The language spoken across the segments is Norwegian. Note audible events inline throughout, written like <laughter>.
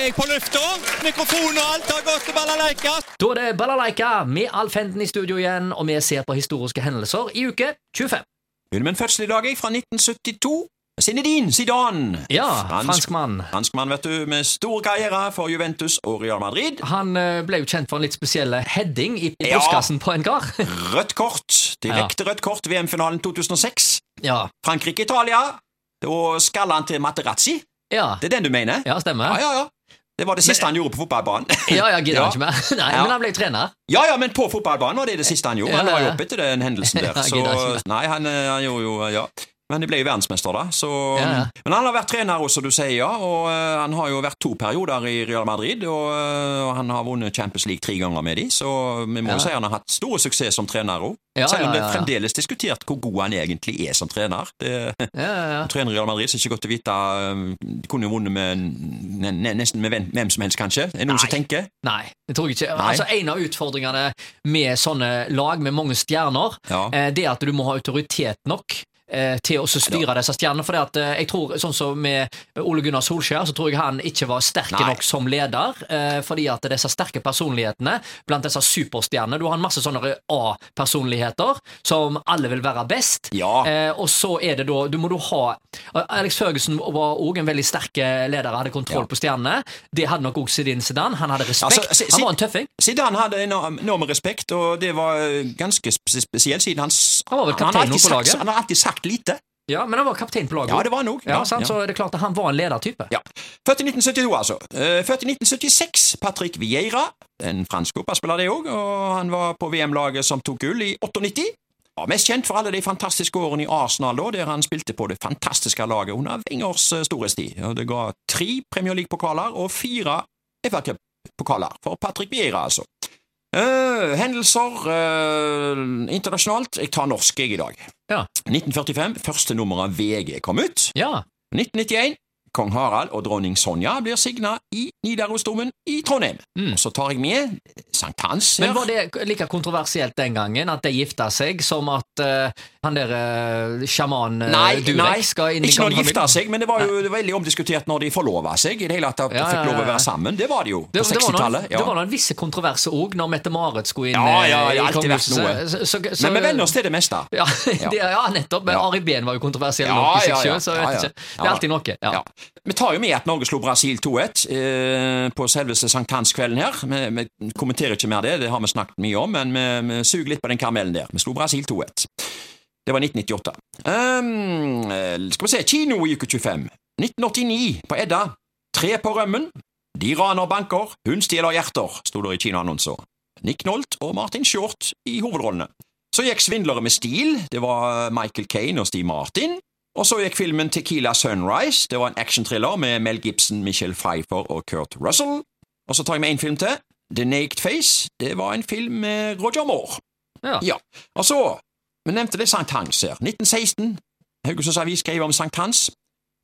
er jeg på lufta. Mikrofon og alt har gått til balalaika. Da er det Balalaika med Alf Henden i studio igjen, og vi ser på historiske hendelser i uke 25. Begynner med en fødsel i dag, jeg, fra 1972. Zinedine Zidane. Ja, Fransk- franskmann. Franskmann, vet du, med stor karriere for Juventus og Real Madrid. Han eh, ble jo kjent for en litt spesiell heading i, i Ja. på en kar. <laughs> Rødt kort. Direkte rødt kort VM-finalen 2006. ja. Frankrike-Italia. Da skalla han til Materazzi. Ja. Det er den du mener? ja, stemmer. Ja, ja, ja. Det var det siste han gjorde på fotballbanen. Ja, ja, gidder Ja. ikke mer? <laughs> Nei, Ja. men han ble trener. Ja, ja, men på fotballbanen var det det siste han gjorde. Han la jo opp etter den hendelsen <laughs> der. Så, nei, han, eh, han gjorde jo Ja. Men de ble jo verdensmester, da. Så, Ja. Men han har vært trener også, du sier, ja. Og uh, han har jo vært to perioder i Real Madrid, og, uh, han har vunnet Champions League tre ganger med de, så vi må Ja. si han har hatt stor suksess som trener òg. Ja, Selv om det er fremdeles diskutert hvor god han egentlig er som trener. Det, Ja. <laughs> Trener i Real Madrid så er ikke godt å vite eh, De kunne jo vunnet med ne- ne- nesten med hvem, som helst, kanskje. Er det noen som tenker? Nei, det tror jeg ikke. Nei. Altså, En av utfordringene med sånne lag med mange stjerner, det er at du må ha autoritet nok til å styre disse stjernene. For jeg tror, sånn som med Ole Gunnar Solskjær, så tror jeg han ikke var sterk Nei. nok som leder. eh, Fordi at disse sterke personlighetene blant disse superstjernene Du har en masse sånne A-personligheter som alle vil være best. Ja. Eh, og så er det da Du må du ha Alex Ferguson var òg en veldig sterk eh, leder, hadde kontroll Ja. på stjernene. Det hadde nok òg Zidane Zidane. Han hadde respekt. Altså, han var en tøffing. Zidane hadde enorm, enorm respekt, og det var eh, ganske spesielt, siden han Han var vel har alltid sagt- sagt lite. Ja, Men han var kaptein på laget. Ja, det var han òg. Ja, sant? Så er det klart at han var en ledertype. Ja. Født i 1972, altså. Født i 1976. Patrick Vieira, en fransk fotballspiller, det òg, og han var på VM-laget som tok gull i 98. Var mest kjent for alle de fantastiske årene i Arsenal, da, der han spilte på det fantastiske laget under Wengers eh, storhetstid. Det ga tre Premier League-pokaler og fire FA-cup-pokaler for Patrick Vieira, altså. Eh, hendelser uh, internasjonalt. Jeg tar norsk, jeg, i dag. Ja. 1945. Første nummer av VG kom ut. Ja. 1991. Kong Harald og dronning Sonja blir signa i Nidarosdomen i Trondheim. Mm. Så tar jeg med sankthans her. Men var det like kontroversielt den gangen at de gifta seg, som at uh, han der uh, sjaman uh, Nei, Durek nei, skal inn i ikke når de gifta seg, men det var jo veldig omdiskutert når de forlova seg. I det hele tatt at de Ja, fikk ja, lov å være sammen. Det var det jo Det, på det, var noen, 60-tallet. det var noen visse kontroverser òg når Mette-Marit skulle inn Ja, ja, har i kongehuset. Men vi venner oss til det meste. <laughs> Ja, det, ja nettopp. Men Ja. Ari Behn var jo kontroversiell Ja, nok i seg ja, ja. selv, så jeg vet ja. ikke. Det er alltid noe. Ja. Vi tar jo med at Norge slo Brasil 2-1 eh, på selveste sankthanskvelden her. Vi, vi kommenterer ikke mer det, det har vi snakket mye om, men vi, vi suger litt på den karamellen der. Vi slo Brasil 2-1. Det var 1998. Um, eh, skal vi se, kino i uke 25. 1989 på Edda. Tre på rømmen. De raner banker, hun stjeler hjerter, sto det i kinoannonser. Nick Nolt og Martin Short i hovedrollene. Så gikk Svindlere med stil, det var Michael Kane og Steve Martin. Og så gikk filmen Tequila Sunrise, det var en actionthriller med Mel Gibson, Michelle Pfeiffer og Kurt Russell. Og så tar jeg med én film til. The Naked Face, det var en film med Roger Moore. Ja. Ja, og så, vi nevnte det Sankt Hans her, 1916, Haugesunds Avis skrev om Sankt Hans.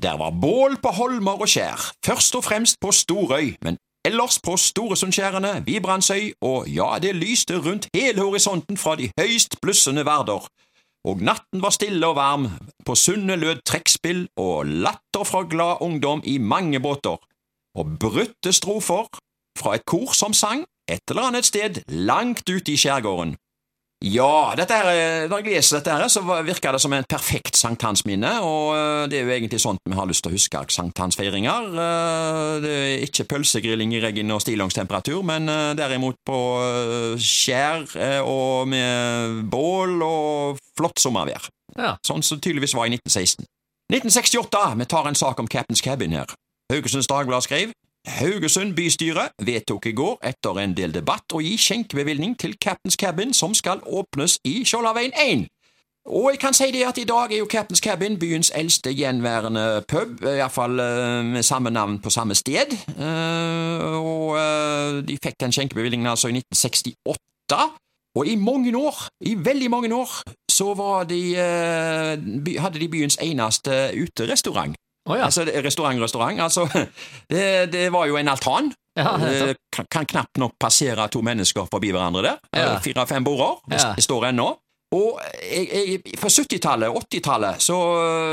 Der var bål på holmer og skjær, først og fremst på Storøy, men ellers på Storesundskjærene, Vibrandsøy, og ja, det lyste rundt hele horisonten fra de høyst blussende verder. Og natten var stille og varm, på sundet lød trekkspill og latter fra glad ungdom i mange båter, og brutte strofer fra et kor som sang et eller annet sted langt ute i skjærgården. Ja, dette her, eh, når jeg leser dette, her, så virker det som en perfekt sankthansminne, og eh, det er jo egentlig sånt vi har lyst til å huske sankthansfeiringer. Eh, Det er ikke pølsegrilling i regn og stillongstemperatur, men derimot på skjær og med bål og flott sommervær. Ja. Sånn som tydeligvis var i 1916. 1968, vi tar en sak om Captain's Cabin her. Haugesunds Dagblad skrev Haugesund bystyre vedtok i går etter en del debatt å gi skjenkebevilgning til Captain's Cabin som skal åpnes i Skjoldaveien 1. Og jeg kan si det at i dag er jo Captain's Cabin byens eldste gjenværende pub, iallfall med samme navn på samme sted. Eh, og eh, de fikk den skjenkebevilgningen altså i 1968. Og i mange år, i veldig mange år, så de, eh, hadde de byens eneste uterestaurant. Å ja. Altså, restaurant, restaurant. Altså, <laughs> det, det var jo en altan. Ja, kan, kan knapt nok passere to mennesker forbi hverandre der. Ja. Fire-fem border. Det, står ennå. Og jeg, jeg, på 70-tallet, 80-tallet, så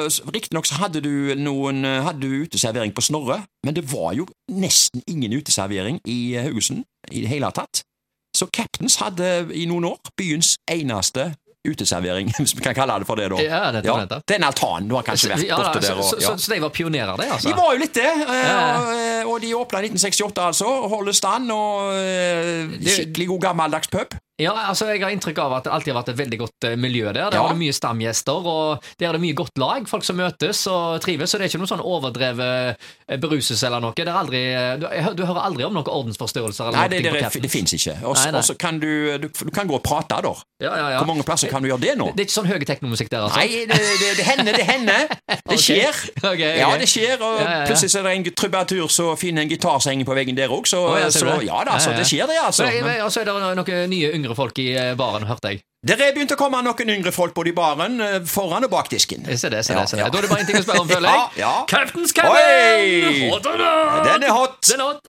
så riktignok så hadde du noen hadde du uteservering på Snorre, men det var jo nesten ingen uteservering i Haugesund i det hele tatt. Så Captains hadde i noen år byens eneste uteservering, <laughs> hvis vi kan kalle det for det, da. Ja, det jeg det. Det er en altan, du har kanskje vært Ja, borte der. Og, så, ja. så, så de var pionerer, det, altså? De var jo litt det, eh, Ja, ja. og- og de åpna i 1968, altså. og Holder stand, og eh, skikkelig god gammeldags pub. Ja, altså Jeg har inntrykk av at det alltid har vært et veldig godt eh, miljø der. Der Ja. har det mye stamgjester, og der er det mye godt lag. Folk som møtes og trives. Så det er ikke noe sånn overdrevet eh, beruselse eller noe. Det aldri, du, du hører aldri om noen ordensforstyrrelser eller Nei, det, det, det, det fins ikke. Og så kan du, du Du kan gå og prate, da. Ja, ja, ja. Hvor mange plasser kan du gjøre det nå? Det er ikke sånn høy teknomusikk der, altså? Nei, det, det, det hender, det hender. <laughs> Det skjer. <laughs> okay, okay. Ja, det skjer, og plutselig så er det en trubatur som finner en gitar som henger på veggen der òg, så, oh, ja, så ja da, så det skjer det, altså. Men, men, altså, er det noen nye yngre folk i eh, baren, hørte jeg. Det er begynt å komme noen yngre folk både i baren, eh, foran og bak disken. Jeg ser det, ser det, ser det. ja. Da er det bare én ting å spørre om, <laughs> føler jeg. Ja, ja. Captain's Cabin! Den er hot! Den er hot.